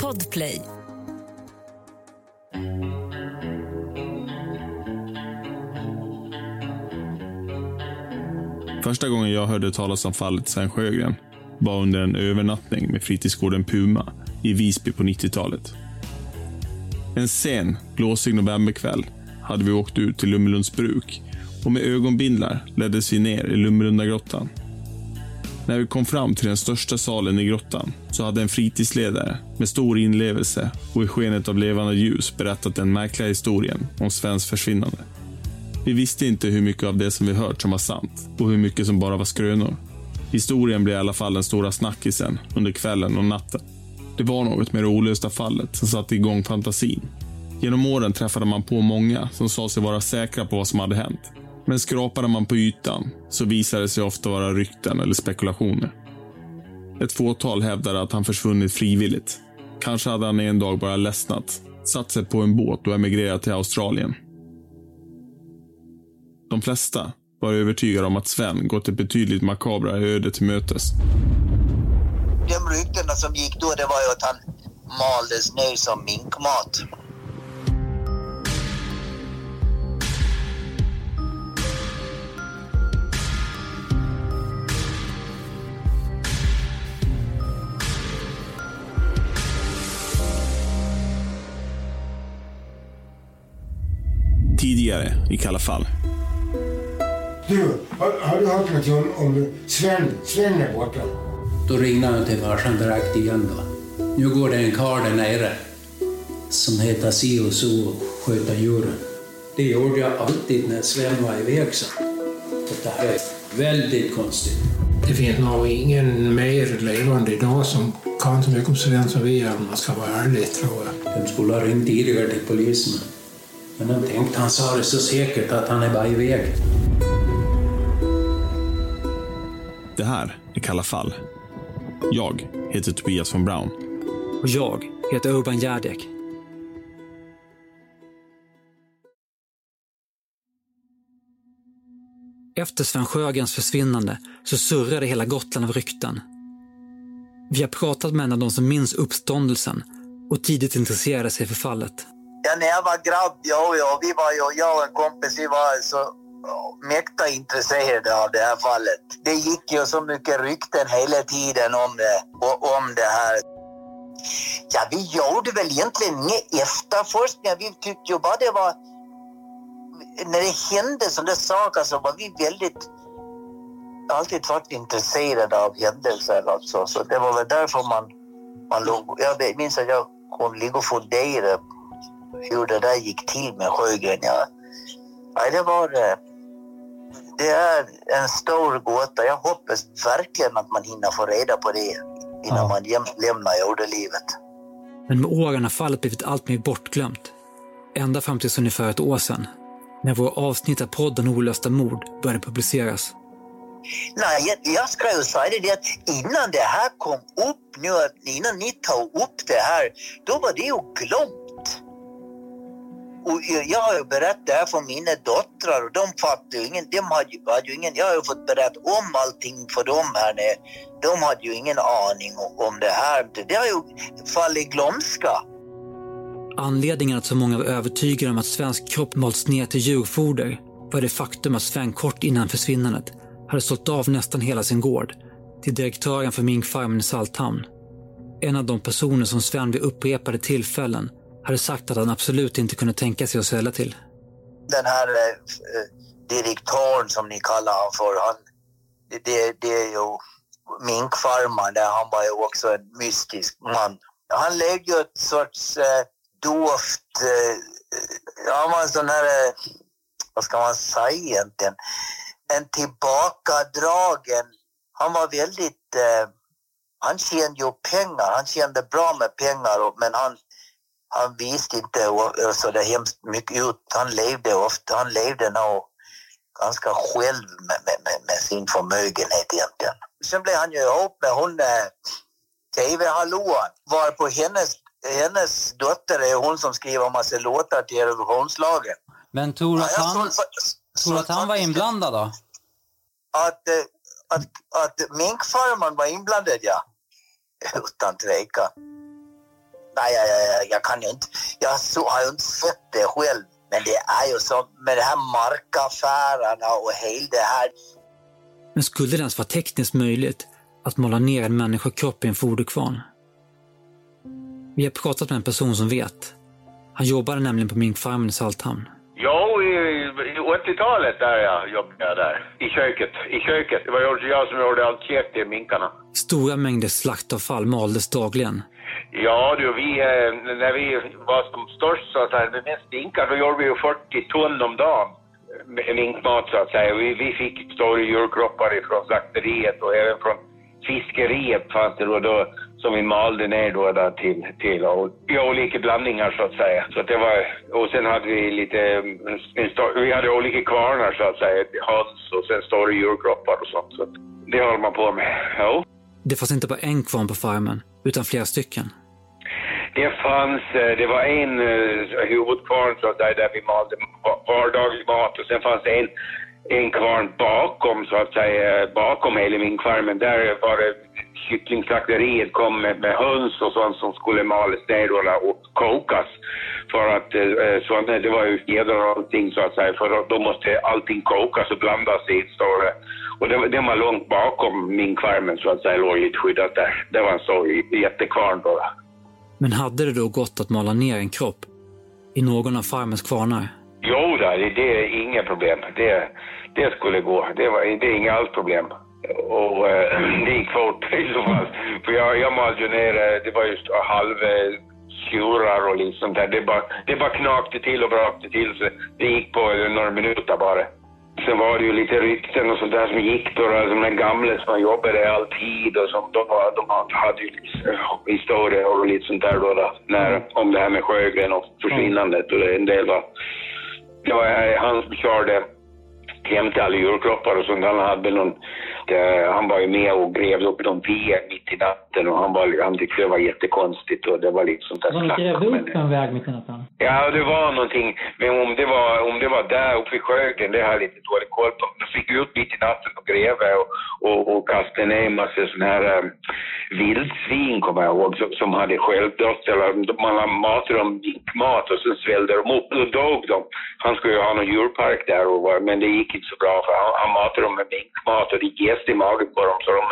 Podplay. Första gången jag hörde talas om fallet Sven Sjögren var under en övernattning med fritidsgården Puma i Visby på 90-talet. En sen, blåsig novemberkväll hade vi åkt ut till Lummelunds bruk och med ögonbindlar leddes vi ner i Lummelundagrottan. När vi kom fram till den största salen i grottan så hade en fritidsledare med stor inlevelse och i skenet av levande ljus berättat den märkliga historien om Svens försvinnande. Vi visste inte hur mycket av det som vi hört som var sant och hur mycket som bara var skrönor. Historien blev i alla fall den stora snackisen under kvällen och natten. Det var något med det olösta fallet som satte igång fantasin. Genom åren träffade man på många som sa sig vara säkra på vad som hade hänt. Men skrapade man på ytan så visade det sig ofta vara rykten eller spekulationer. Ett fåtal hävdade att han försvunnit frivilligt. Kanske hade han en dag bara ledsnat, satt sig på en båt och emigrerat till Australien. De flesta var övertygade om att Sven gått ett betydligt makabra öde till mötes. De ryktena som gick då, det var ju att han maldes ner som minkmat. Tidigare i Kalla fall. Du, har, har du hört någonting om, om Sven? Sven är borta. Då ringde han till farsan direkt igen då. Nu går det en karl där nere som heter si och så och sköter djuren. Det gjorde jag alltid när Sven var iväg så. Det här är väldigt konstigt. Det finns nog ingen mer levande idag som kan så mycket om Sven som vi gör om man ska vara ärlig tror jag. De skulle ha ringt tidigare till polisen. Men de tänkte han sa det så säkert att han är bara iväg. Det här är Kalla fall. Jag heter Tobias von Braun. Och jag heter Urban Järdek. Efter Sven Sjögrens försvinnande så surrade hela Gotland av rykten. Vi har pratat med en av de som minns uppståndelsen och tidigt intresserade sig för fallet. Ja, när jag var grabb, ja, ja, vi var ju, jag och en kompis, vi var så mäkta intresserade av det här fallet. Det gick ju så mycket rykten hela tiden om det, och, om det här. Ja, vi gjorde väl egentligen inga efterforskningar. Vi tyckte ju bara det var... När det hände sådana saker så var vi väldigt... Alltid varit intresserade av händelser alltså. Så det var väl därför man, man låg... Jag minns att jag kom ligga och funderade hur det där gick till med Sjögren. Ja, nej, det var... eh, Det är en stor gåta. Jag hoppas verkligen att man hinner få reda på det innan Ja. man lämnar jordelivet. Men med åren har fallet blivit allt mer bortglömt. Ända fram till ungefär ett år sedan. När våra avsnitt av podden Olösta mord började publiceras. Nej, jag, jag ska ju säga det att innan det här kom upp nu, innan ni tog upp det här, då var det ju glömt. Och jag, jag har ju berättat det här för mina döttrar och de fattade ju ingen, de hade, hade ju ingen, jag har ju fått berätta om allting för dem här nere. De hade ju ingen aning om, om det här. Det har ju fallit i glömska. Anledningen att så många var övertygade om att svensk kropp malts ner till djurfoder var det faktum att Sven kort innan försvinnandet hade sålt av nästan hela sin gård till direktören för minkfarmen i Salthamn. En av de personer som Sven vid upprepade tillfällen hade sagt att han absolut inte kunde tänka sig att sälja till. den här eh, eh, direktören som ni kallar honom för, han, det- det, det är ju minkfarmaren där, han var ju också en mystisk man. Han levde ju ett sorts eh, dovt, eh, han var en sån här, eh, vad ska man säga egentligen, en tillbakadragen, han var väldigt, eh, han tjänade ju pengar, han tjänade bra med pengar men han han visste inte så det hemskt mycket ut. Han levde ofta, han levde nog ganska själv med, med, med, sin förmögenhet egentligen. Sen blev han ju ihop med hon eh, TV-hallåan, varpå hennes, hennes dotter är hon som skriver massa låtar till Eurovisionslagen. Men tror du att Ja, han, såg- tror att han var inblandad då? Att, eh, att, att minkfarmaren var inblandad, ja. Utan tvekan. Nej, jag, jag, jag kan ju inte. Jag så, har ju inte sett det själv. Men det är ju som med de här markaffärerna och hela det här. Men skulle det ens vara tekniskt möjligt att måla ner en människokropp i en foderkvarn? Vi har pratat med en person som vet. Han jobbade nämligen på minkfarmen i Salthamn. Jo, i, i 80-talet där jag jobbade jag där. I köket. I köket. Det var jag som gjorde allt käk till minkarna. Stora mängder slaktavfall maldes dagligen. Ja du, vi, eh, när vi var som störst så att säga, med mest minkar, då gjorde vi ju 40 ton om dagen med minkmat så att säga. Vi, vi fick stora djurkroppar ifrån slakteriet och även från fiskeriet fanns det då, då som vi malde ner då, där till, till och, i olika blandningar så att säga. Så att det var, och sen hade vi lite, mm, vi hade olika kvarnar så att säga, höns och sen stora djurkroppar och sånt. Så att det håller man på med, ja. Det fanns inte bara en kvarn på farmen, utan flera stycken. Det fanns, eh, det var en eh, huvudkvarn så att säga, där vi malde vardaglig mat och sen fanns det en, en kvarn bakom så att säga, bakom hela minkfarmen. Där var det kycklingslakteriet kom med, med höns och sånt som skulle malas ner och kokas. För att eh, så, det var ju fjädrar och allting så att säga, för då måste allting kokas och blandas i ett större. Och det, det var långt bakom minkfarmen så att säga, låg lite skyddat där. Det var en så jättekvarn då. Men hade det då gått att mala ner en kropp i någon av farmens kvarnar? Jo, det, är inga problem. Det, det skulle gå. Det, var, det är inga alls problem. Och äh, det gick fort i så fall. För jag, jag malde ju ner, det var just halv eh, och lite sånt där. Det bara, det bara knakte till och brakte till så det gick på några minuter bara. Sen var det ju lite rykten och sånt där som gick då, alltså de gamla som jobbade alltid och som de, de hade ju eh, historier och lite sånt där då, då när, om det här med Sjögren och försvinnandet och det, en del var, det var han som körde hem till alla julklappar och sånt. Han hade någon, det, han var ju med och grävde upp någon ved mitt i natten och han, var, han tyckte det var jättekonstigt och det var lite sånt där Var de grävde upp en väg mitt i natten? Ja, det var någonting. Men om det var, om det var där uppe vid Sjögren, det har jag lite dålig koll på. De fick ut mitt i natten och gräva och, och, och kastade ner en massa sådana här um, vildsvin, kommer jag ihåg, som, som hade självdött. Eller man matade dem minkmat och sen svällde de upp. Då dog de. Han skulle ju ha någon djurpark där, och, men det gick inte så bra för han, han matade dem med minkmat och det jäste i magen på dem så de,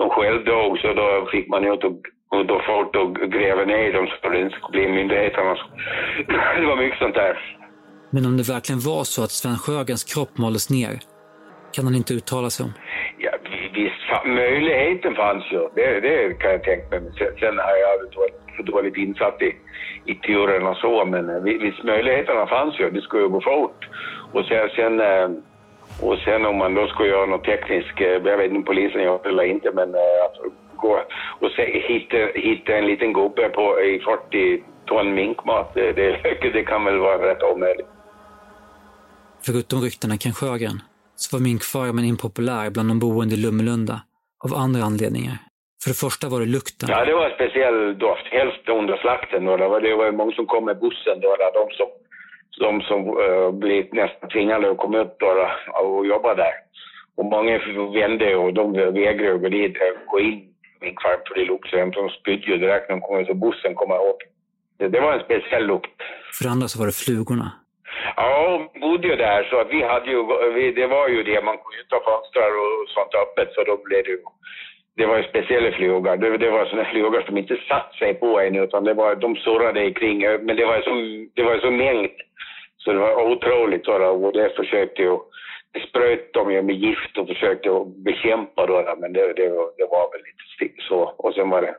de självdog. Så då fick man ut och och då fort och gräva ner dem så det inte skulle bli myndigheterna. Det var mycket sånt där. Men om det verkligen var så att Sven Sjögrens kropp maldes ner, kan han inte uttala sig om? Ja, visst, möjligheten fanns ju. Det, det kan jag tänka mig. Sen, sen har jag varit för dåligt insatt i, i teorin och så, men visst, möjligheterna fanns ju. Det skulle ju gå fort. Och sen, sen och sen om man då skulle göra något tekniskt, jag vet inte om polisen gör det eller inte, men alltså, gå och se, hitta, hitta en liten gubbe på, i 40 ton minkmat, det, det, det kan väl vara rätt omöjligt. Förutom ryktena kring Sjögren så var minkfarmen impopulär bland de boende i Lummelunda av andra anledningar. För det första var det lukten. Ja, det var en speciell doft, helst under slakten. Då. Det var, det var många som kom med bussen, då, där, de som, de som uh, blev nästan tvingade att komma ut då, och jobba där. Och många vände och de vägrade gå dit, gå in minkfarm för det luktade. De spydde ju direkt när de kom så bussen kom ihåg. Det, det var en speciell lukt. För andra så var det flugorna. Ja, vi bodde ju där så att vi hade ju, vi, det var ju det, man kunde ju inte ha fönster och sånt öppet så då blev det ju, det var ju speciella flugor. Det, det var sådana flugor som inte satt sig på en utan det var, de surrade kring, men det var ju så, det var så mängd. Så det var otroligt så och det försökte ju, spröt de ju med gift och försökte bekämpa då, men det, det, det var väl lite så. Och sen var det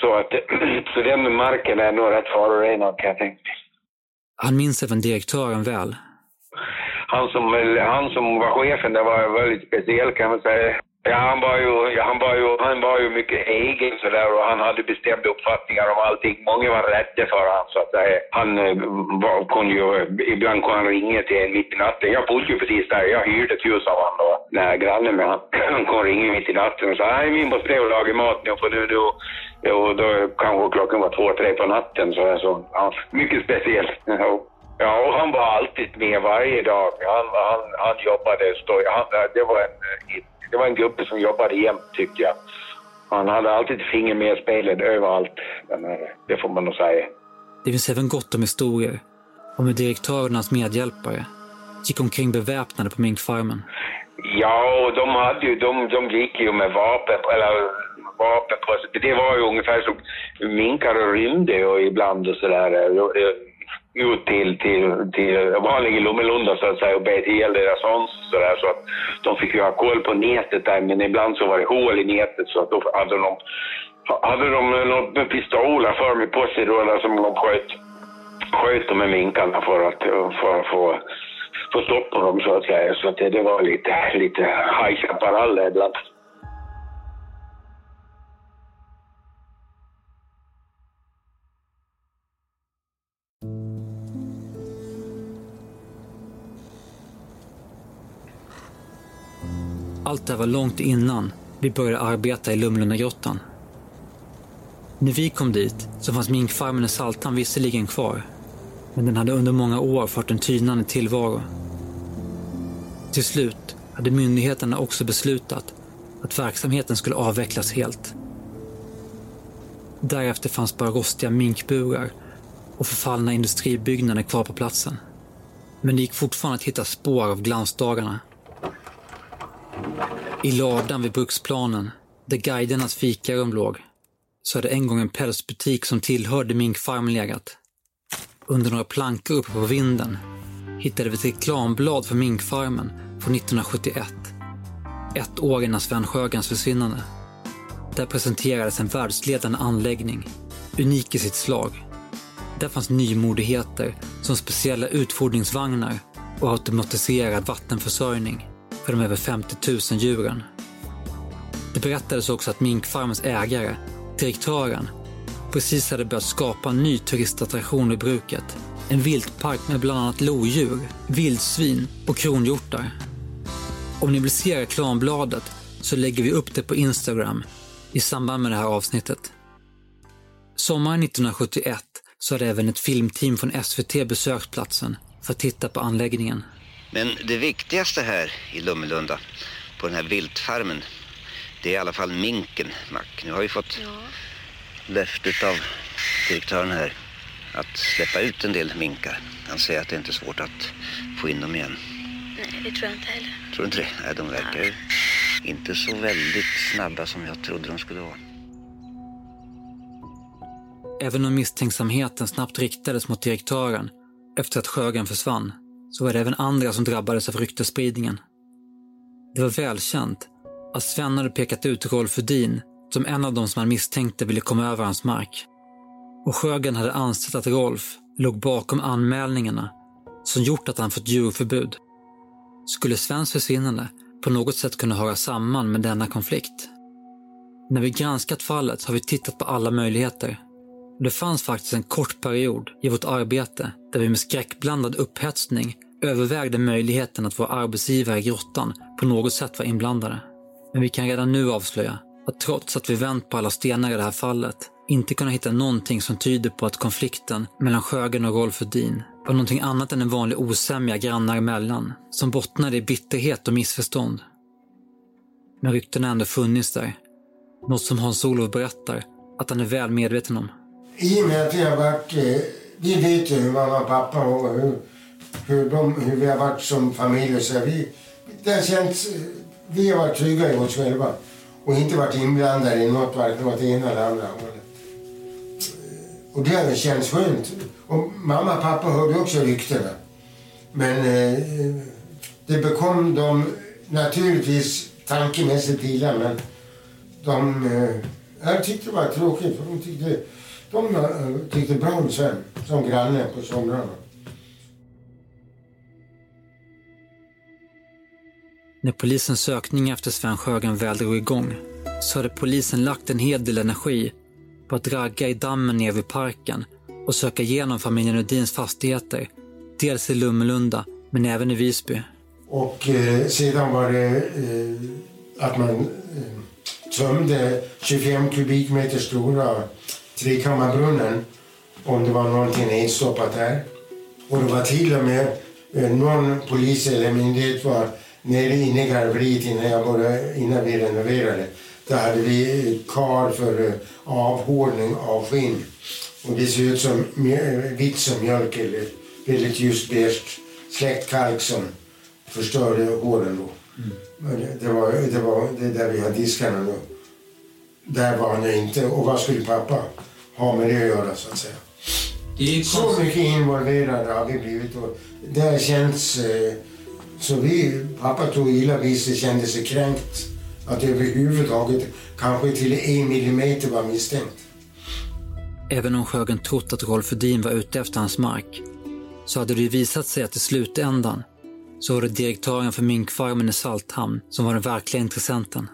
så att, så den marken är nog rätt förorenad kan jag tänka mig. Han minns även direktören väl. Han som, han som var chefen, det var väldigt speciell kan man säga. Ja, han var ju, han var ju, han var ju mycket egen sådär och han hade bestämda uppfattningar om allting. Många var rädda för honom så att säga. Han eh, var, kunde ju, ibland kunde han ringa till en mitt i natten. Jag bodde ju precis där, jag hyrde ett hus av honom då, när grannen med honom Han kunde ringa mitt i natten och sa, nej vi måste ner och laga mat nu för nu då, och då kanske klockan var två, tre på natten så, så ja, mycket speciellt. Ja, och han var alltid med varje dag. Han, han, han jobbade, stod, han, det var en eh, det var en gubbe som jobbade jämt tyckte jag. Han hade alltid ett finger med i spelet överallt. Men, eh, det får man nog säga. Det finns även gott om historier om hur direktören och hans medhjälpare gick omkring beväpnade på minkfarmen. Ja, och de, hade ju, de, de gick ju med vapen, eller vapen på sig. Det var ju ungefär som minkar rymde ju ibland och sådär. Ut till, till, till vanliga Lommelunda så att säga och bet ihjäl deras höns så där så att de fick ju ha koll på nätet där men ibland så var det hål i nätet så att då hade de, hade de några pistoler för mig på sig då där som de sköt, sköt de med minkarna för att, för att få få stopp på dem så att säga. Så att det, det var lite, lite High Chaparral ibland. Allt det här var långt innan vi började arbeta i Lumlundagrottan. När vi kom dit så fanns minkfarmen i Saltan visserligen kvar. Men den hade under många år fört en tynande tillvaro. Till slut hade myndigheterna också beslutat att verksamheten skulle avvecklas helt. Därefter fanns bara rostiga minkburar och förfallna industribyggnader kvar på platsen. Men det gick fortfarande att hitta spår av glansdagarna. I ladan vid bruksplanen, där guidernas fikarum låg, så hade en gång en pälsbutik som tillhörde minkfarmen legat. Under några plankor uppe på vinden hittade vi ett reklamblad för minkfarmen från 1971. Ett år innan Sven Sjögrens försvinnande. Där presenterades en världsledande anläggning, unik i sitt slag. Där fanns nymodigheter som speciella utfodringsvagnar och automatiserad vattenförsörjning för de över 50 000 djuren. Det berättades också att minkfarmens ägare, direktören, precis hade börjat skapa en ny turistattraktion i bruket. En viltpark med bland annat lodjur, vildsvin och kronhjortar. Om ni vill se reklambladet så lägger vi upp det på Instagram i samband med det här avsnittet. Sommaren 1971 så hade även ett filmteam från SVT besökt platsen för att titta på anläggningen. Men det viktigaste här i Lummelunda, på den här viltfarmen, det är i alla fall minken, Mac. Nu har vi fått ja. löftet av direktören här att släppa ut en del minkar. Han säger att det inte är svårt att få in dem igen. Nej, det tror jag inte heller. Tror du inte det? Nej, de verkar ju inte så väldigt snabba som jag trodde de skulle vara. Även om misstänksamheten snabbt riktades mot direktören efter att Sjögren försvann, så var det även andra som drabbades av ryktesspridningen. Det var välkänt att Sven hade pekat ut Rolf Udin som en av de som han misstänkte ville komma över hans mark. Och Sjögren hade ansett att Rolf låg bakom anmälningarna som gjort att han fått djurförbud. Skulle Svens försvinnande på något sätt kunna höra samman med denna konflikt? När vi granskat fallet har vi tittat på alla möjligheter. Det fanns faktiskt en kort period i vårt arbete där vi med skräckblandad upphetsning övervägde möjligheten att våra arbetsgivare i grottan på något sätt var inblandade. Men vi kan redan nu avslöja att trots att vi vänt på alla stenar i det här fallet inte kunnat hitta någonting som tyder på att konflikten mellan Sjögren och Rolf Udin var någonting annat än en vanlig osämja grannar emellan som bottnade i bitterhet och missförstånd. Men ryktena har ändå funnits där. Något som Hans-Olof berättar att han är väl medveten om. I och med att vi har varit... Eh, vi vet ju hur mamma och pappa och hur, hur, de, hur vi har varit som familj. Så vi, det har känts, vi har varit trygga i oss själva och inte varit inblandade i något, varken åt det ena eller andra hållet. Och det har känts skönt. Och mamma och pappa hörde också ryktena. Men eh, det bekom dem naturligtvis tankemässigt illa, men de, eh, jag tyckte det var tråkigt för de tyckte, de eh, tyckte bra om Sven som granne på somrarna. När polisens sökning efter Sven Sjögren väl drog igång så hade polisen lagt en hel del energi på att ragga i dammen ner vid parken och söka igenom familjen Udins fastigheter. Dels i Lummelunda, men även i Visby. Och eh, sedan var det eh, att man eh, tömde 25 kubikmeter stora trekammarbrunnen om det var någonting nedstoppat där. Och det var till och med eh, någon polis eller myndighet var nere inne i garveriet innan, jag började, innan vi renoverade Där hade vi kar för eh, avhårning av skinn. Och det ser ut som mjö- vitt som mjölk eller väldigt ljust beige släktkalk som förstörde håren då. Men det- var, det var det där vi har diskarna då. Där var han inte. Och vad skulle pappa ha med det att göra så att säga? Så mycket involverade har vi blivit. Och det har känts... Eh, så vi, pappa tog illa vid sig, kände sig kränkt. Att överhuvudtaget kanske till en millimeter var misstänkt. Även om Sjögren trott att Rolf Edin var ute efter hans mark så hade det ju visat sig att i slutändan så var det direktören för minkfarmen i Salthamn som var den verkliga intressenten.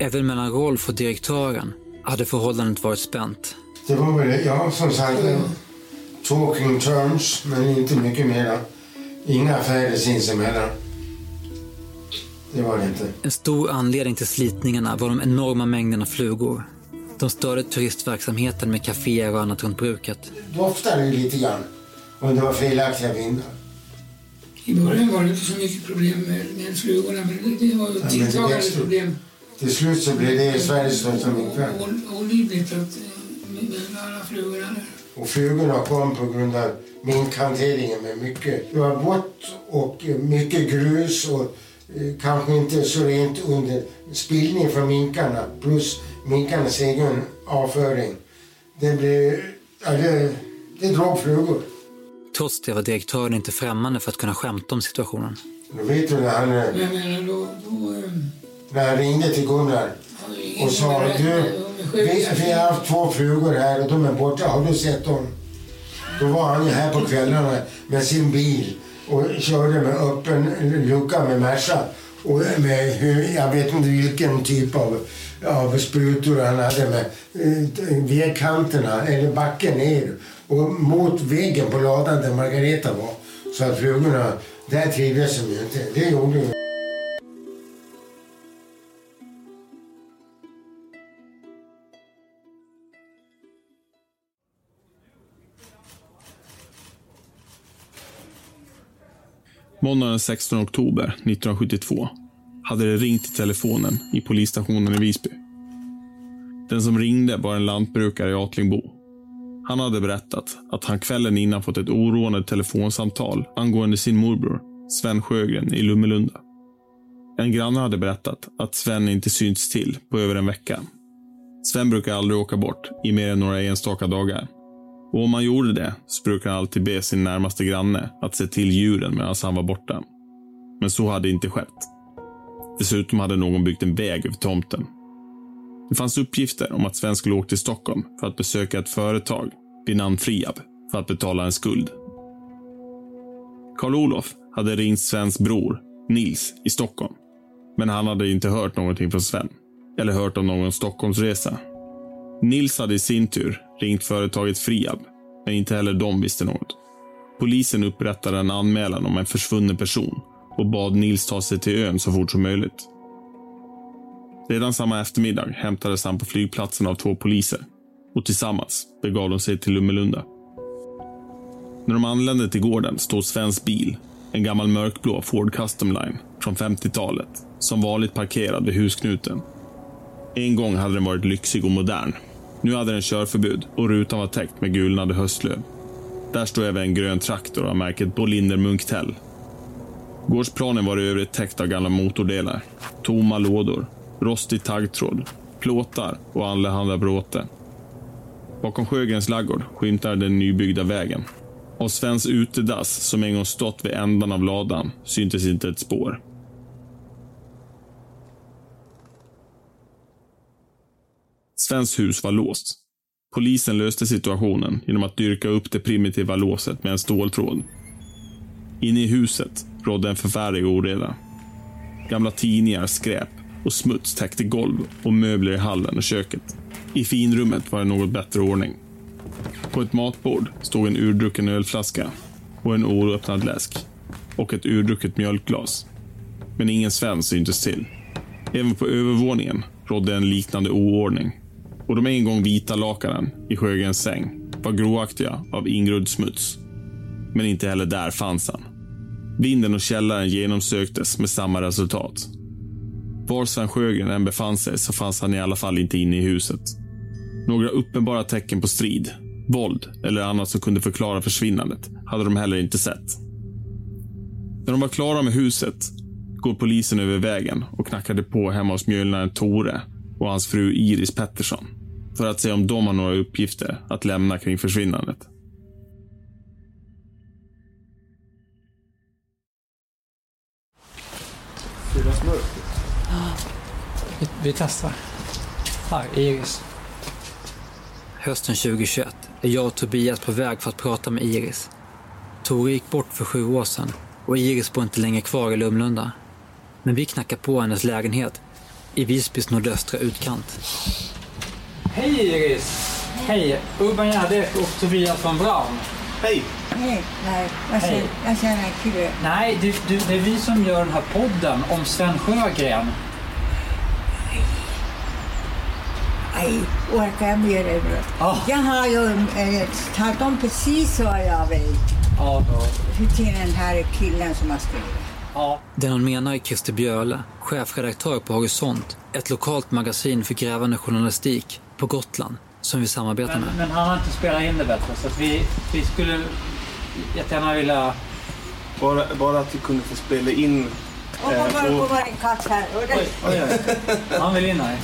Även mellan Rolf och direktören hade förhållandet varit spänt. Det var väl, ja som sagt, talking terms, men inte mycket mera. Inga affärer sinsemellan. Det var det inte. En stor anledning till slitningarna var de enorma mängderna flugor. De störde turistverksamheten med kaféer och annat runt bruket. doftade ju lite grann. Och det var felaktiga vindar. I början var det inte så mycket problem med, med flugorna, men det, det var ju tilltagande växte. problem. Till slut så blev det Sveriges största minkfarm. O- Olidligt att eh, med, med alla flugorna där. Och flugorna kom på grund av minkhanteringen med mycket. Det var vått och mycket grus och eh, kanske inte så rent under spillning från minkarna plus minkarnas egen avföring. Det blev... Ja, det, det drog flugor. Trots det var direktören inte främmande för att kunna skämta om situationen. Då vet du när han, eh, Men jag menar, då... då eh, när han ringde till Gunnar och sa du, vi, vi har haft två flugor här och de är borta, har du sett dem? Då var han här på kvällarna med sin bil och körde med öppen lucka med Merca. Och med, jag vet inte vilken typ av, av sprutor han hade med eh, vägkanterna, eller backen ner och mot väggen på ladan där Margareta var. Så att flugorna, där trivdes de ju inte. Det gjorde de. Måndagen den 16 oktober 1972 hade det ringt i telefonen i polisstationen i Visby. Den som ringde var en lantbrukare i Atlingbo. Han hade berättat att han kvällen innan fått ett oroande telefonsamtal angående sin morbror, Sven Sjögren i Lummelunda. En granne hade berättat att Sven inte synts till på över en vecka. Sven brukar aldrig åka bort i mer än några enstaka dagar. Och om han gjorde det så brukar han alltid be sin närmaste granne att se till djuren medan han var borta. Men så hade inte skett. Dessutom hade någon byggt en väg över tomten. Det fanns uppgifter om att Sven skulle åka till Stockholm för att besöka ett företag vid namn Friab för att betala en skuld. Karl-Olof hade ringt Svens bror, Nils, i Stockholm. Men han hade inte hört någonting från Sven. Eller hört om någon Stockholmsresa. Nils hade i sin tur ringt företaget Friab, men inte heller de visste något. Polisen upprättade en anmälan om en försvunnen person och bad Nils ta sig till ön så fort som möjligt. Redan samma eftermiddag hämtades han på flygplatsen av två poliser och tillsammans begav de sig till Lummelunda. När de anlände till gården stod Svens bil, en gammal mörkblå Ford Custom Line från 50-talet, som vanligt parkerad vid husknuten. En gång hade den varit lyxig och modern. Nu hade den körförbud och rutan var täckt med gulnade höstlöv. Där stod även en grön traktor av märket Bolinder Munktell. Gårdsplanen var i övrigt täckt av gamla motordelar, tomma lådor, rostig taggtråd, plåtar och allehanda bråte. Bakom Sjögrens laggård skymtar den nybyggda vägen. Av Svens utedass, som en gång stått vid ändan av ladan, syntes inte ett spår. Svens hus var låst. Polisen löste situationen genom att dyrka upp det primitiva låset med en ståltråd. Inne i huset rådde en förfärlig oreda. Gamla tidningar, skräp och smuts täckte golv och möbler i hallen och köket. I finrummet var det något bättre ordning. På ett matbord stod en urdrucken ölflaska och en oöppnad läsk och ett urdrucket mjölkglas. Men ingen Sven syntes till. Även på övervåningen rådde en liknande oordning och de en gång vita lakanen i Sjögrens säng var gråaktiga av ingrodd smuts. Men inte heller där fanns han. Vinden och källaren genomsöktes med samma resultat. Var Sven Sjögren än befann sig så fanns han i alla fall inte inne i huset. Några uppenbara tecken på strid, våld eller annat som kunde förklara försvinnandet hade de heller inte sett. När de var klara med huset går polisen över vägen och knackade på hemma hos mjölnaren Tore och hans fru Iris Pettersson för att se om de har några uppgifter att lämna kring försvinnandet. Vi, vi testar. Här, Iris. Hösten 2021 är jag och Tobias på väg för att prata med Iris. Tore gick bort för sju år sedan och Iris bor inte längre kvar i Lumlunda. Men vi knackar på hennes lägenhet i Visbys nordöstra utkant. Hej Iris! Hej! Urban Gärdek och Tobias von Braun. Hej! Nej, nej, jag Hej. känner, jag känner det. Nej, du, du, det är vi som gör den här podden om Sven Sjögren. Nej, orkar jag med det nu? Jag har ju eh, talat om precis vad jag vet. Ja. Till den här killen som har skrivit. Ja. Den hon menar är Christer Björle, chefredaktör på Horisont, ett lokalt magasin för grävande journalistik på Gotland som vi samarbetar Men, med. men han har inte spelat in det bättre så att vi, vi skulle jättegärna vilja... Bara, bara att vi kunde få spela in... Och eh, vad var det och- på en katt här? Och den, Oj, oj. Han vill in här.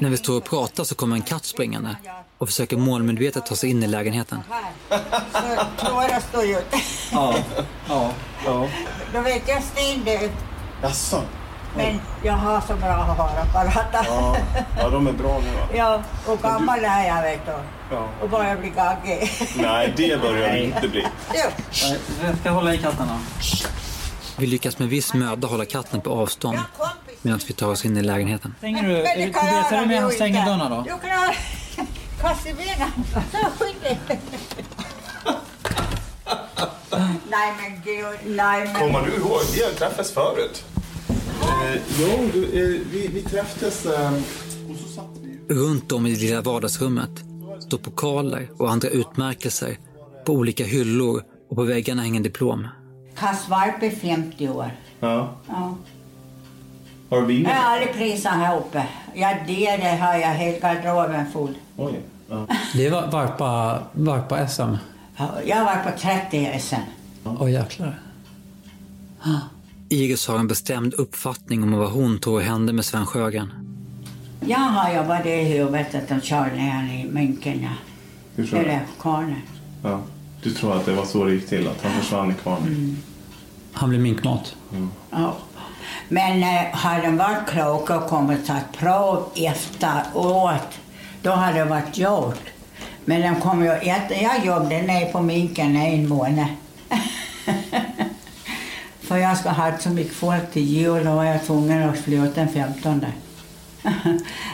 När vi står och pratar så kommer en katt springande och försöker målmedvetet ta sig in i lägenheten. här. Så Klara står ju Ja. Ja. ja. Då vet jag stendöd. Jaså? Men jag har så bra hörapparater. Ja, ja, de är bra nu va? Ja, och gammal är jag vet du. Ja. Och börjar bli gaggig. Nej, det börjar det inte bli. Jo. Jag ska hålla i katterna. Vi lyckas med viss möda hålla katten på avstånd medan vi tar oss in i lägenheten. Stänger du? Men det Är kan Tobias, är jag du med han stänger dörrarna då? Jo, klar. Kast i benen. Så skit Nej men gud, nej men... Kommer du ihåg? Vi har träffats förut. Eh, jo, du, eh, vi, vi träffades eh, och så satt vi... Runt om i det lilla vardagsrummet står pokaler och andra utmärkelser på olika hyllor och på väggarna hänger diplom. Kass Valp är 50 år. Ja. Ja. Har du viner? Jag har aldrig prisat här uppe. Ja, det, det har jag helt garderoben full. Oj. Ja. Det var Varpa, Varpa SM. Ja, Jag har varit på 30 SM. Åh jäklar. Iris har en bestämd uppfattning om vad hon tror hände med Sven Sjögren. Jag har jobbat i huvudet att de körde ner i minken. Ja. Hur tror du? Eller kvarnen. Ja. Du tror att det var så det gick till? Att han försvann i kvarnen? Han blev minkmat. Ja. Men eh, hade de varit kloka och kommit och tagit prov efteråt, då hade det varit gjort. Men de kom ju äta. Jag jobbade nere på minken en månad. För jag ska ha så mycket folk till jul och var jag tvungen att sluta den 15.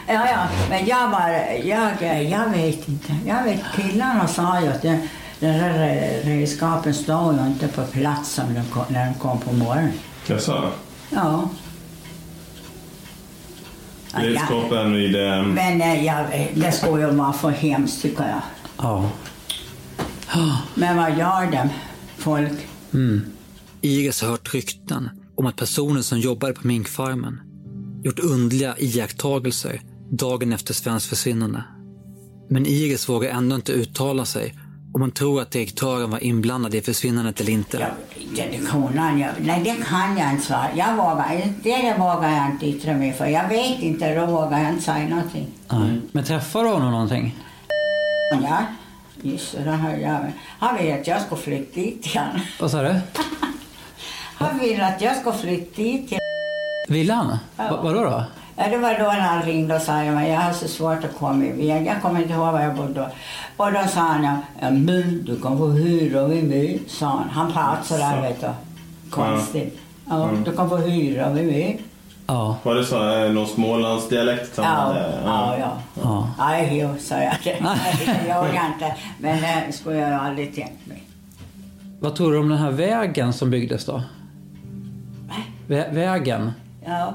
ja, ja, men jag var, jag, jag vet inte. Jag vet, killarna sa ju att den, den där redskapen stod ju inte på plats som de kom, när de kom på morgonen. Jag sa Ja. Ja, ja. Redskapen i det... Men eh, jag, det skulle ju vara för hemskt tycker jag. Ja. Men vad gör de, folk? Mm. Iris har hört rykten om att personer som jobbade på minkfarmen gjort underliga iakttagelser dagen efter Svens försvinnande. Men Iris vågar ändå inte uttala sig om hon tror att direktören var inblandad i försvinnandet eller inte. Det, det kan jag, nej, det kan jag inte svara. Jag vågar inte, det vågar jag inte yttra mig för. Jag vet inte, då vågar jag inte säga någonting. Nej. Men träffar du honom någonting? Ja, just det. har jag. Han vill att jag ska flytta dit igen. Vad sa du? Han vill att jag ska flytta dit. Ville han? Ja. Va, vadå då? Ja, det var då när han ringde och sa att jag har så svårt att komma iväg. Jag kommer inte ihåg var jag bodde då. Och då sa han, ja, men du kan få hyra vid mig, sa han. Han pratade sådär, vet du. Konstigt. Ja, du kan få hyra vid mig. Ja. Var det så? eh, Någon Smålandsdialekt? Ja, hade? ja, ja. Ja. Nej, jo, sa jag. Jag inte. Men det skulle jag aldrig tänkt mig. Vad tror du om den här vägen som byggdes då? Vä vägen? Ja,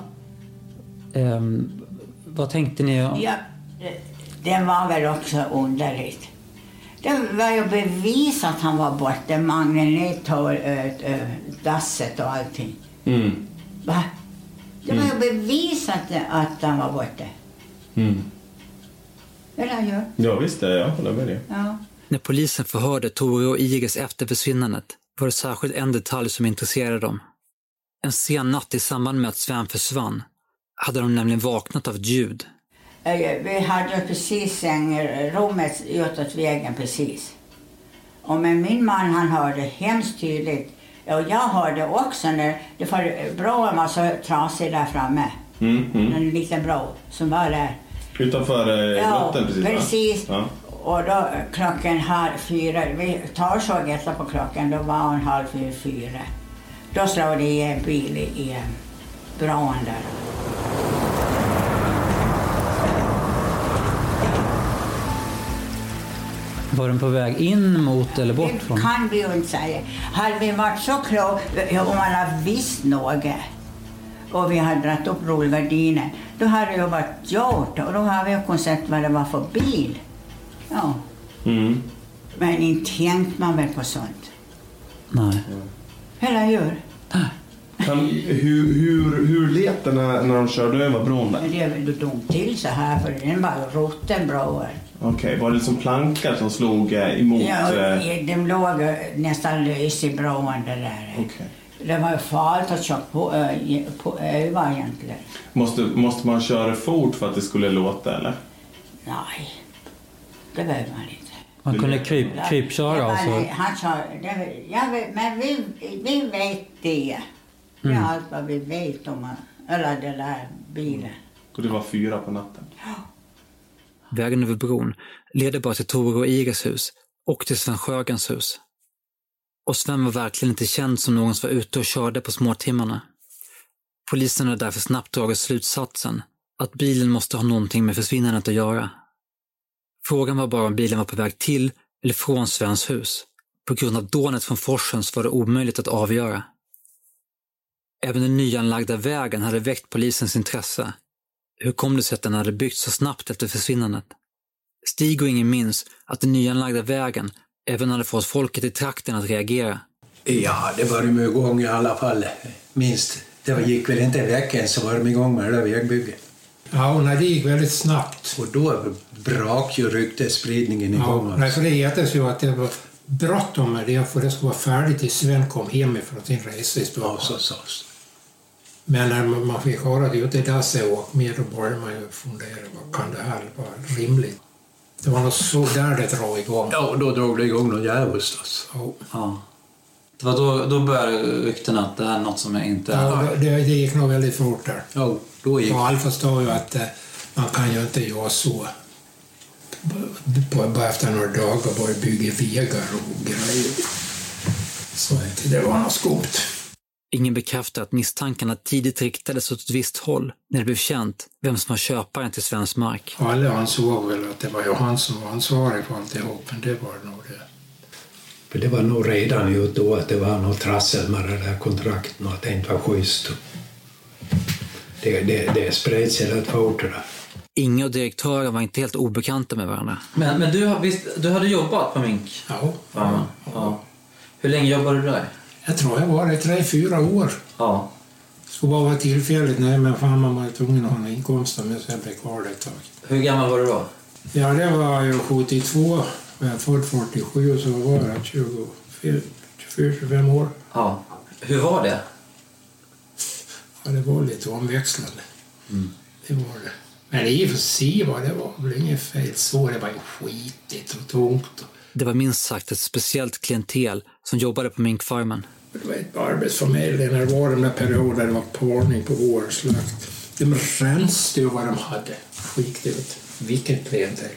Ehm, vad tänkte ni? om- ja, det- det var väl också underligt. Det var ju bevis att han var borta. Magnet äh, dasset och allting. Mm. Va? Det var ju bevisat att han var borta. Mm. Eller hur? Ja, visst, det, jag håller med dig. Ja. När polisen förhörde Tore och Iris efter försvinnandet var det särskilt en detalj som intresserade dem. En sen natt i samband med att Sven försvann hade de nämligen vaknat av ett ljud. Eh, Vi hade precis sängrummet utåt vägen precis. Och men min man han hörde hemskt tydligt. Och jag hörde också när det var bron var så trasig där framme. Mm, mm. En liten bro som var där. Utanför eh, Ja, grotten precis, precis. Ja. Och då klockan halv fyra, vi tar såg efter på klockan, då var hon halv fyra, fyra. Då slog det i en bil i, eh, bron där. Var den på väg in mot eller bort Det kan vi ju inte säga. Hade vi varit så kloka, om man har visst något och vi hade dragit upp rullgardinen, då hade det ju varit gjort och då hade vi ju kunnat se vad det var för bil. Ja, Mm. men inte tänkte man väl på sånt. Nej. Eller hur? Kan, hur, hur, hur lät det när, när de körde över bron där? Men det är väl dumt till så här, för den var rutten bro. Okej, var det som plankar som slog eh, emot? Ja, eh, de låg eh, nästan lös i bron det där. Okej. Det var ju farligt att köra på, på öva egentligen. Måste, måste man köra fort för att det skulle låta eller? Nej, det behöver man inte. Man kunde kryp, krypköra alltså? Han sa, det, jag vet, men vi, vi vet det. Det är Mm. allt vad vi vet om eller den där bilen. Och det var fyra på natten. Vägen över bron leder bara till Tore och Iris hus och till Sven Sjögrens hus. Och Sven var verkligen inte känd som någon som var ute och körde på småtimmarna. Polisen har därför snabbt dragit slutsatsen att bilen måste ha någonting med försvinnandet att göra. Frågan var bara om bilen var på väg till eller från Svens hus. På grund av dånet från forsen så var det omöjligt att avgöra. Även den nyanlagda vägen hade väckt polisens intresse. Hur kom det sig att den hade byggts så snabbt efter försvinnandet? Stig och ingen minns att den nyanlagda vägen även hade fått folket i trakten att reagera. Ja, det var de igång i alla fall. Minst. Det gick väl inte en vecka så var de igång med det där vägbygget. Ja, nej, det gick väldigt snabbt. Och då brak ju ryktesspridningen igång. Ja, nej, för det heter ju att det var bråttom med det, för det skulle vara färdigt tills Sven kom hemifrån sin resa i Stockholm. Ja, så sades Men när man fick höra att det där så åkt med, då började man ju fundera, vad kan det här vara rimligt? Det var nog så där det drog igång. Ja, och då drog det igång någon djävulskt alltså. Ja. Det var då, då började ryktena att det här är något som jag inte... Ja, det, det gick nog väldigt fort där. Ja, då gick Och alla förstår ju att eh, man kan ju inte göra så. Bara, bara efter några dagar börja bygga vägar och grejer. Så det var något skumt. Ingen bekräftar att misstankarna tidigt riktades åt ett visst håll när det blev känt vem som var köparen till Svens mark. Alla ansåg väl att det var han som var ansvarig för alltihop, men det var nog det. För det var nog redan ju då att det var något trassel med det där kontrakten och att det inte var schysst. Det, det, det spred sig rätt fort det där. Inge och direktören var inte helt obekanta med varandra. Men, men du, har- visst, du hade jobbat på Mink? Ja. ja, ja. Hur länge jobbade du där? Jag tror jag var det tre, fyra år. Ja. Skulle bara vara tillfälligt, nej men fan man var tvungen att ha en inkomst men sen blev jag kvar det ett tag. Hur gammal var du då? Ja, det var ju 72. Jag är född 47 så var jag 24-25 år. Ja. Hur var det? Ja, det var lite omväxlande. Det var det. Men i och för sig var det var väl inget fel så. Det var ju skitigt och tungt. Det var minst sagt ett speciellt klientel som jobbade på minkfarmen. Det var ett på Arbetsförmedlingen. Det var de där perioder det var parning på vår och slakt. De rensade ju vad de hade. Skikt ut. Vilket klientel.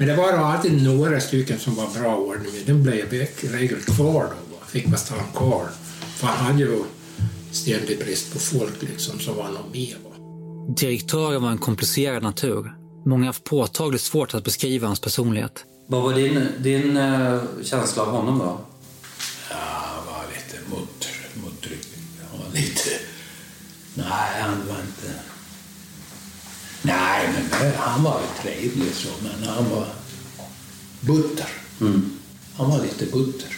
Men det var alltid några stycken som var bra ordning med. De blev i regel kvar då. Fick man stanna kvar. För han hade ju ständig brist på folk liksom som var någon med. Va. Direktören var en komplicerad natur. Många har haft påtagligt svårt att beskriva hans personlighet. Vad var din, din eh, känsla av honom då? Ja, han var lite muttrig. Han var lite... Nej, han var inte... Nej, men han var trevlig så, men han var butter. Han var lite butter.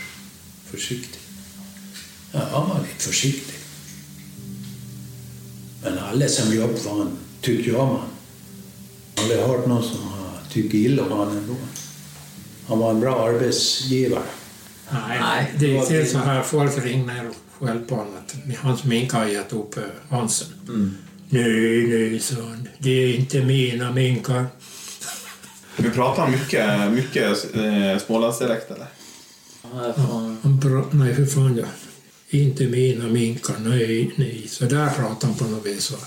Försiktig. Ja, han var lite försiktig. Men alla som jobbar för honom tyckte om honom. Jag har aldrig hört någon som har tyckt illa om honom ändå. Han var en bra arbetsgivare. Nej, Nej, det gick var till så här. Folk ringde och skällde på honom att hans minkar har gett upp hönsen. Mm. Nej, nej, sa han. Det är inte mina minkar. Vi pratar mycket, mycket eh, Smålandsdialekt eller? Han bra, nej, hur fan jag... Inte mina minkar, nej, nej. Så där pratade han på något vis. va.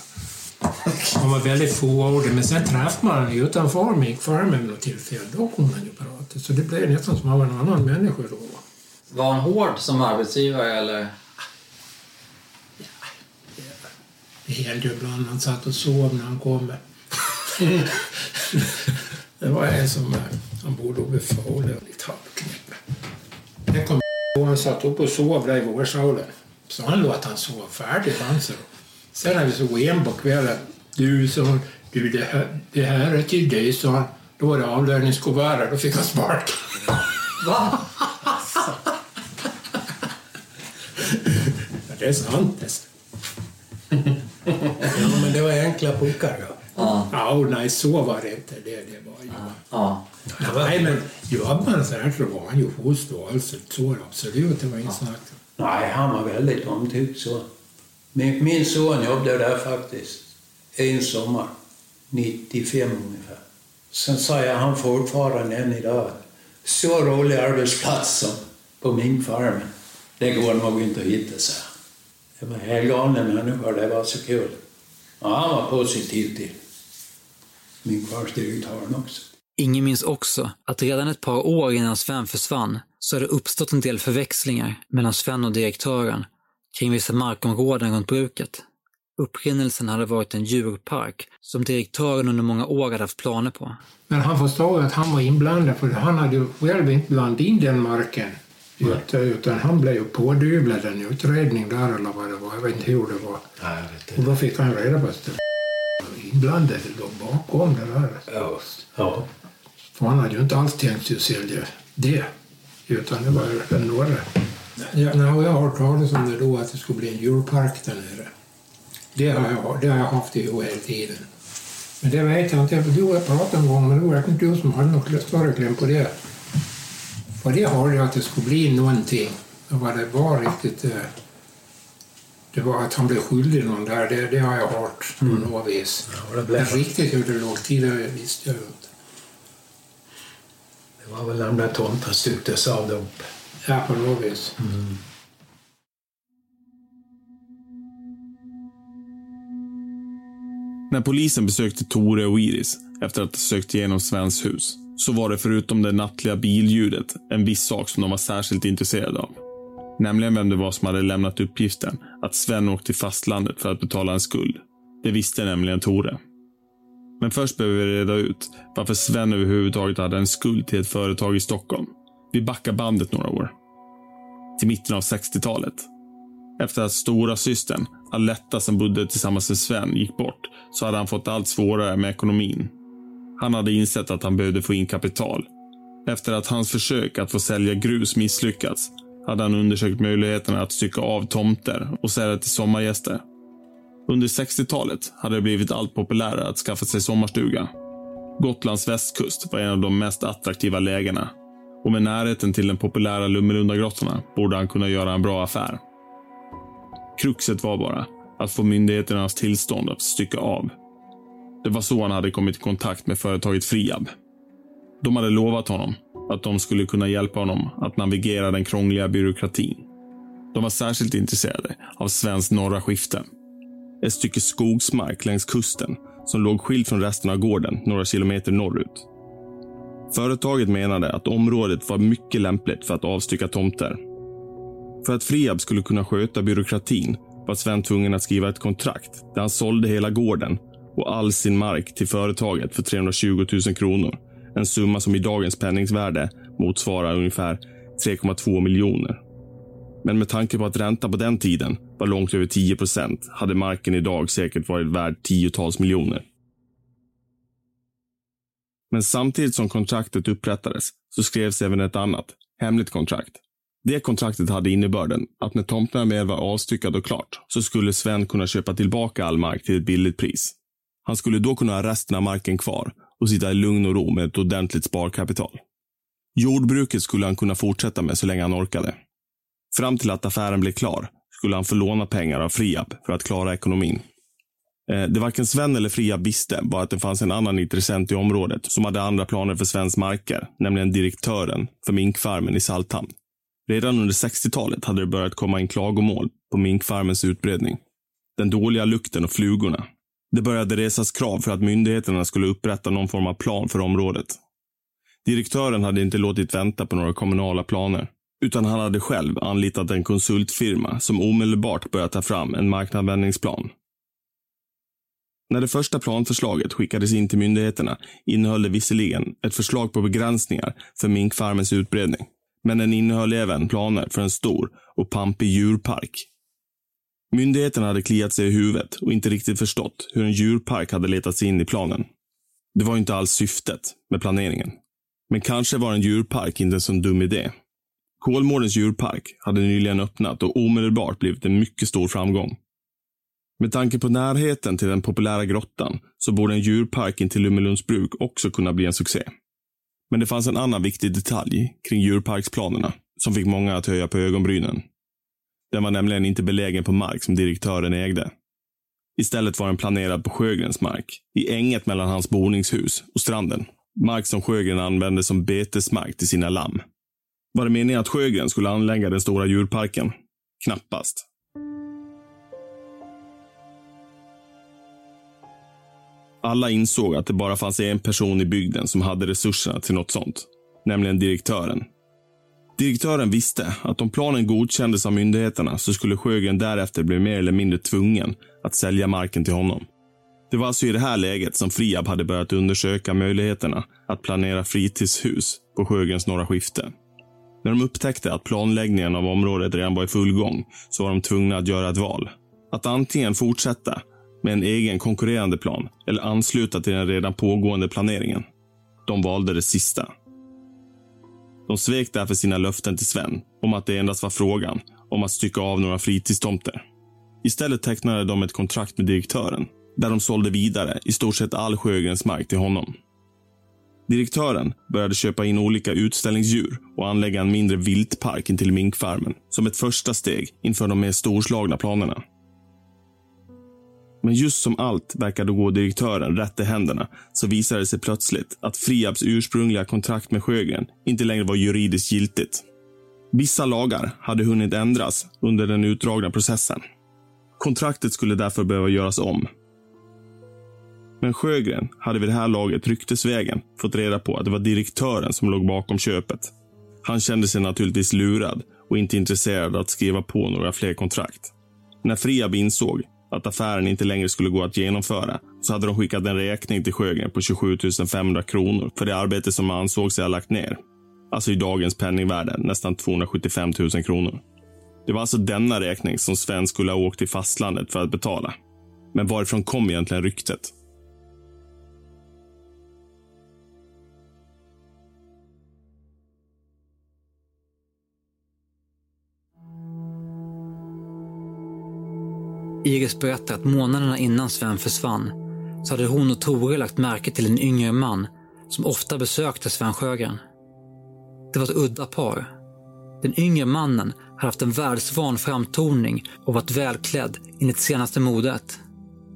Han var väldigt fåordig, men sen träffade man honom utanför minkfarmen vid något tillfälle. Då kunde han ju prata. Så det blev nästan som att han var en annan människa då. Var han hård som arbetsgivare eller? Det hände ju ibland han satt och sov när han kom. det var en som eh, han bodde uppe i Falu, lite halvknäpp. Sen kom och han satt upp och sov där i vårsalen. Så han låt han sova färdigt. Han så. Sen när vi såg hem på kvällen. Du, sa han, du det här, det här är till dig, sa han. Då var det avlöningskuvertet. Då fick han spark. Va? Det är sant. Ja, men det var enkla puckar. Ja. Ja. Ja, och nej, så var det inte. Det, det var ju... Ja. Nej, men jobbade han så här så var han ju schysst och alltså, så absolut, det var inget snack. Nej, han var väldigt omtyckt så. Min, min son jobbade där faktiskt en sommar, 95 ungefär. Sen säger han fortfarande än idag, så rolig arbetsplats som på minkfarmen, det går nog inte att hitta, så. Det var helt galna människor, det var så kul. Ja, han var positiv till minkfarmsdirektören också. Ingen minns också att redan ett par år innan Sven försvann så hade det uppstått en del förväxlingar mellan Sven och direktören kring vissa markområden runt bruket. Upprinnelsen hade varit en djurpark som direktören under många år hade haft planer på. Men han förstod att han var inblandad, för han hade ju själv inte blandat in den marken. Utan, utan han blev ju pådyvlad en utredning där eller vad det var. Jag vet inte hur det var. Nej, jag vet Och då fick han reda på att det var inblandade låg bakom det där. Ja. ja. För han hade ju inte alls tänkt sig att sälja det. Utan det var ju den norra. Ja, jag har hört talas om det då, att det skulle bli en djurpark där nere. Det har jag, det har jag haft i hela tiden. Men det vet jag inte. Du och jag pratade en gång, men det var inte du som hade något större kläm på det. För det hörde jag att det skulle bli någonting. Och vad det var riktigt... eh, Det var att han blev skyldig någon där, det, det har jag hört på Mm. något vis. Ja, Men riktigt hur det låg till, det visste jag inte. Det var väl de där tomtarna stycktes av dem. Ja, på något vis. När polisen besökte Tore och Iris efter att ha sökt igenom Svens hus så var det förutom det nattliga billjudet en viss sak som de var särskilt intresserade av. Nämligen vem det var som hade lämnat uppgiften att Sven åkte till fastlandet för att betala en skuld. Det visste nämligen Tore. Men först behöver vi reda ut varför Sven överhuvudtaget hade en skuld till ett företag i Stockholm. Vi backar bandet några år. Till mitten av 60-talet. Efter att stora systern Aletta som bodde tillsammans med Sven gick bort så hade han fått allt svårare med ekonomin. Han hade insett att han behövde få in kapital. Efter att hans försök att få sälja grus misslyckats hade han undersökt möjligheterna att stycka av tomter och sälja till sommargäster. Under 60-talet hade det blivit allt populärare att skaffa sig sommarstuga. Gotlands västkust var en av de mest attraktiva lägena och med närheten till den populära Lummelundagrottorna borde han kunna göra en bra affär. Kruxet var bara att få myndigheternas tillstånd att stycka av. Det var så han hade kommit i kontakt med företaget Friab. De hade lovat honom att de skulle kunna hjälpa honom att navigera den krångliga byråkratin. De var särskilt intresserade av Svens norra skifte. Ett stycke skogsmark längs kusten som låg skild från resten av gården några kilometer norrut. Företaget menade att området var mycket lämpligt för att avstycka tomter. För att Friab skulle kunna sköta byråkratin var Sven tvungen att skriva ett kontrakt där han sålde hela gården och all sin mark till företaget för 320 000 kronor. En summa som i dagens penningvärde motsvarar ungefär 3,2 miljoner. Men med tanke på att räntan på den tiden var långt över 10 procent hade marken idag säkert varit värd tiotals miljoner. Men samtidigt som kontraktet upprättades så skrevs även ett annat, hemligt kontrakt. Det kontraktet hade innebörden att när tomten väl var avstyckad och klart så skulle Sven kunna köpa tillbaka all mark till ett billigt pris. Han skulle då kunna ha resten av marken kvar och sitta i lugn och ro med ett ordentligt sparkapital. Jordbruket skulle han kunna fortsätta med så länge han orkade. Fram till att affären blev klar skulle han få låna pengar av Friab för att klara ekonomin. Eh, det varken Sven eller Friab visste var att det fanns en annan intressent i området som hade andra planer för Svens marker, nämligen direktören för minkfarmen i Salthamn. Redan under 60-talet hade det börjat komma in klagomål på minkfarmens utbredning. Den dåliga lukten och flugorna. Det började resas krav för att myndigheterna skulle upprätta någon form av plan för området. Direktören hade inte låtit vänta på några kommunala planer, utan han hade själv anlitat en konsultfirma som omedelbart började ta fram en markanvändningsplan. När det första planförslaget skickades in till myndigheterna innehöll det visserligen ett förslag på begränsningar för minkfarmens utbredning. Men den innehöll även planer för en stor och pampig djurpark. Myndigheterna hade kliat sig i huvudet och inte riktigt förstått hur en djurpark hade letat sig in i planen. Det var inte alls syftet med planeringen. Men kanske var en djurpark inte en så dum idé. Kolmårdens djurpark hade nyligen öppnat och omedelbart blivit en mycket stor framgång. Med tanke på närheten till den populära grottan så borde en djurpark intill Lummelundsbruk också kunna bli en succé. Men det fanns en annan viktig detalj kring djurparksplanerna som fick många att höja på ögonbrynen. Den var nämligen inte belägen på mark som direktören ägde. Istället var den planerad på Sjögrens mark, i änget mellan hans boningshus och stranden. Mark som Sjögren använde som betesmark till sina lamm. Var det meningen att Sjögren skulle anlägga den stora djurparken? Knappast. Alla insåg att det bara fanns en person i bygden som hade resurserna till något sånt. Nämligen direktören. Direktören visste att om planen godkändes av myndigheterna så skulle Sjögren därefter bli mer eller mindre tvungen att sälja marken till honom. Det var alltså i det här läget som Friab hade börjat undersöka möjligheterna att planera fritidshus på Sjögrens norra skifte. När de upptäckte att planläggningen av området redan var i full gång så var de tvungna att göra ett val. Att antingen fortsätta med en egen konkurrerande plan eller ansluta till den redan pågående planeringen. De valde det sista. De svek därför sina löften till Sven om att det endast var frågan om att stycka av några fritidstomter. Istället tecknade de ett kontrakt med direktören där de sålde vidare i stort sett all Sjögrens mark till honom. Direktören började köpa in olika utställningsdjur och anlägga en mindre viltpark intill minkfarmen som ett första steg inför de mer storslagna planerna. Men just som allt verkade gå direktören rätt i händerna så visade det sig plötsligt att Friabs ursprungliga kontrakt med Sjögren inte längre var juridiskt giltigt. Vissa lagar hade hunnit ändras under den utdragna processen. Kontraktet skulle därför behöva göras om. Men Sjögren hade vid det här laget ryktesvägen fått reda på att det var direktören som låg bakom köpet. Han kände sig naturligtvis lurad och inte intresserad av att skriva på några fler kontrakt. När Friab insåg att affären inte längre skulle gå att genomföra så hade de skickat en räkning till Sjögren på 27 500 kronor för det arbete som man ansåg sig ha lagt ner. Alltså i dagens penningvärde nästan 275 000 kronor. Det var alltså denna räkning som Sven skulle ha åkt till fastlandet för att betala. Men varifrån kom egentligen ryktet? Iris berättar att månaderna innan Sven försvann så hade hon och Tore lagt märke till en yngre man som ofta besökte Sven Sjögren. Det var ett udda par. Den yngre mannen hade haft en världsvan framtoning och varit välklädd enligt senaste modet.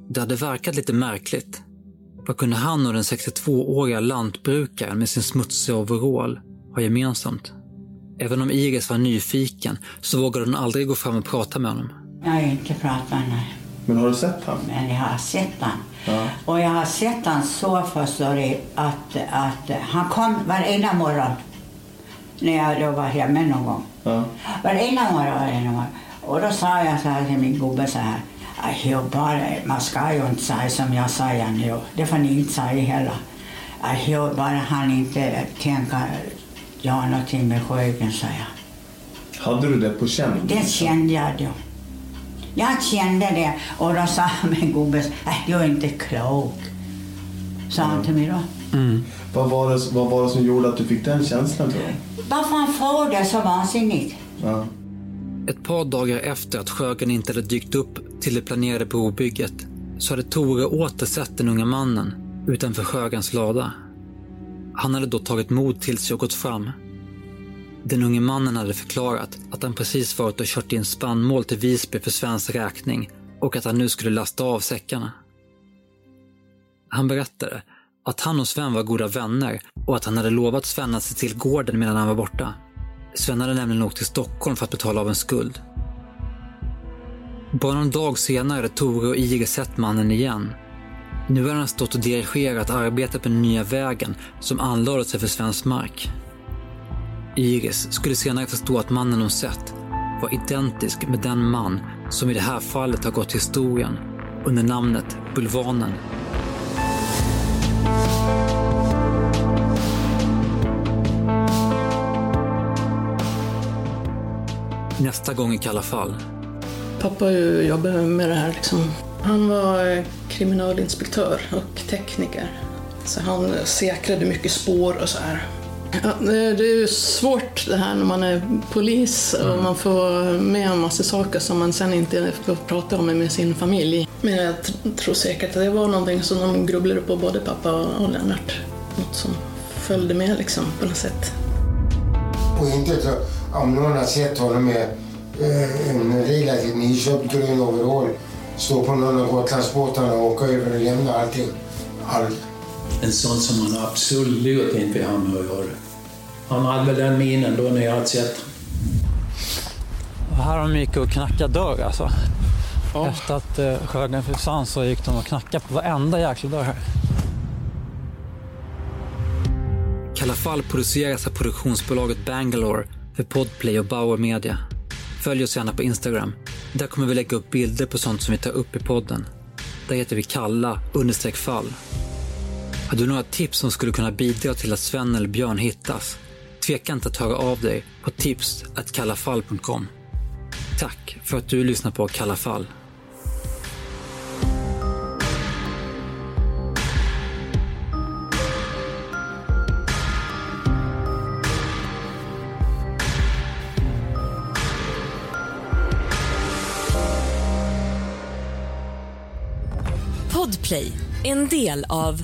Det hade verkat lite märkligt. Vad kunde han och den 62-åriga lantbrukaren med sin smutsiga overall ha gemensamt? Även om Iris var nyfiken så vågade hon aldrig gå fram och prata med honom. Jag har inte pratat med honom. Men har du sett honom? Men jag har sett han. Ja. Och jag har sett han så förstår du, att, att han kom varenda morgon. När jag då var hemma någon gång. Ja. Varenda morgon, varenda morgon. Och då sa jag så här till min gubbe så här. "Aj, jo, bara, man ska ju inte säga som jag säger nu. Det får ni inte säga heller. Jo, bara han inte tänker göra någonting med Sjögren, sa jag. Hade du det på känn? Det kände jag då. Jag kände det och då sa min gubbe, äh, du är inte klok. Sa han till mig då. Vad, var det, vad var det som gjorde att du fick den känslan tror du? Varför han får det så vansinnigt? Ja. Ett par dagar efter att Sjögren inte hade dykt upp till det planerade brobygget så hade Tore åter sett den unga mannen utanför Sjögrens lada. Han hade då tagit mod till sig och gått fram. Den unge mannen hade förklarat att han precis varit och kört in spannmål till Visby för svensk räkning och att han nu skulle lasta av säckarna. Han berättade att han och Sven var goda vänner och att han hade lovat Sven att se till gården medan han var borta. Sven hade nämligen åkt till Stockholm för att betala av en skuld. Bara någon dag senare hade Tore och Iri sett mannen igen. Nu hade han stått och dirigerat arbetet på den nya vägen som anlade sig för svensk mark. Iris skulle senare förstå att mannen hon sett var identisk med den man som i det här fallet har gått till historien under namnet Bulvanen. Nästa gång i Kalla fall. Pappa jobbade med det här. Liksom. Han var eh, kriminalinspektör och tekniker. Så han säkrade mycket spår och så här. Ja, det är ju svårt det här när man är polis och Mm. man får med en massa saker som man sen inte får prata om med sin familj. Men jag tr- tror säkert att det var någonting som de grubblade på, både pappa och Lennart. Något som följde med liksom på något sätt. Och inte så, om någon har sett honom med eh, en relativt nyköpt grön overall stå på någon av Gotlandsbåtarna och åka över och lämna allting. Aldrig. En sån som man absolut inte vill ha med att göra. Han hade väl den minen då när jag hade sett Och här har de gick och knackat dörr alltså. Efter att eh, Sjögren försvann så gick de och knackade på varenda jäkla dörr här. Kalla fall produceras av produktionsbolaget Bangalore för Podplay och Bauer Media. Följ oss gärna på Instagram. Där kommer vi lägga upp bilder på sånt som vi tar upp i podden. Där heter vi kalla understreck fall. Har du några tips som skulle kunna bidra till att Sven eller Björn hittas? Tveka inte att höra av dig på tips.kallafall.com. Tack för att du lyssnar på Kalla fall. Podplay, en del av